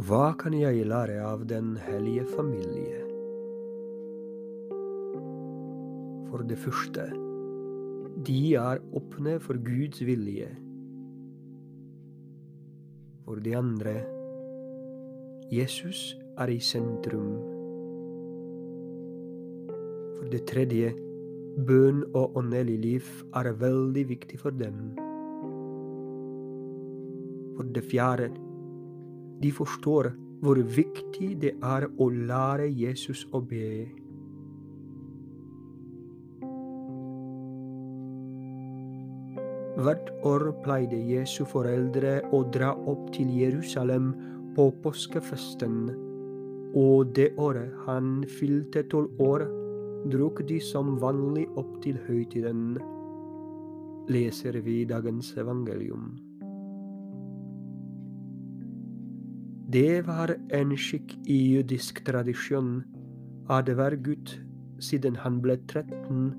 Hva kan jeg lære av Den hellige familie? For det første, de er åpne for Guds vilje. For det andre, Jesus er i sentrum. For det tredje, bønn og åndelig liv er veldig viktig for dem. For det fjerde, de forstår hvor viktig det er å lære Jesus å be. Hvert år pleide Jesu foreldre å dra opp til Jerusalem på påskefesten, og det året han fylte tolv år, drog de som vanlig opp til høytiden, leser vi dagens evangelium. Det var en skikk i jødisk tradisjon at hver gutt siden han ble 13,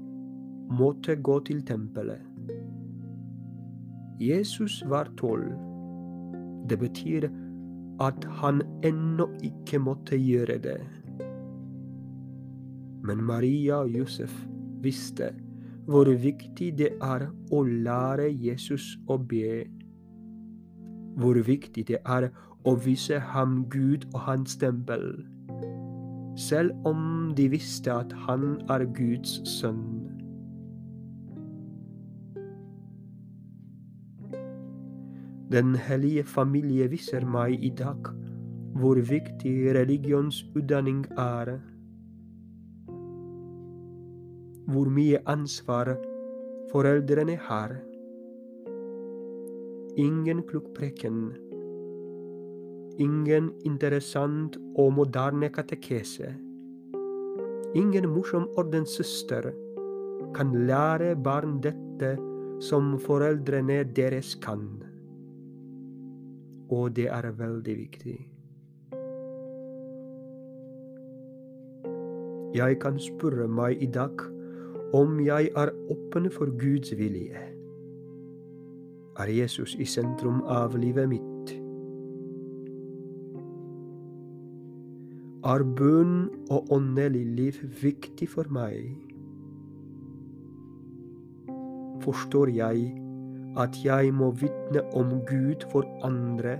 måtte gå til tempelet. Jesus var tolv. Det betyr at han ennå ikke måtte gjøre det. Men Maria og Josef visste hvor viktig det er å lære Jesus å be. Hvor viktig det er å vise ham Gud og hans tempel, selv om de visste at han er Guds sønn. Den hellige familie viser meg i dag hvor viktig religionsutdanning er. Hvor mye ansvar foreldrene har. Ingen klukkpreken ingen interessant og moderne katekese. Ingen morsom ordenssøster kan lære barn dette som foreldrene deres kan. Og det er veldig viktig. Jeg kan spørre meg i dag om jeg er åpen for Guds vilje. Er Jesus i sentrum av livet mitt? Er bønn og åndelig liv viktig for meg? Forstår jeg at jeg må vitne om Gud for andre?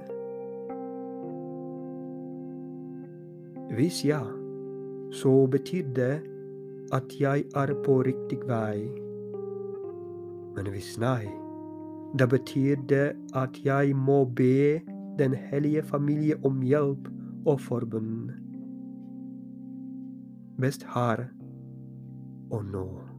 Hvis ja, så betyr det at jeg er på riktig vei. Men hvis nei, da betyr det at jeg må be Den hellige familie om hjelp og forbund best her og nå.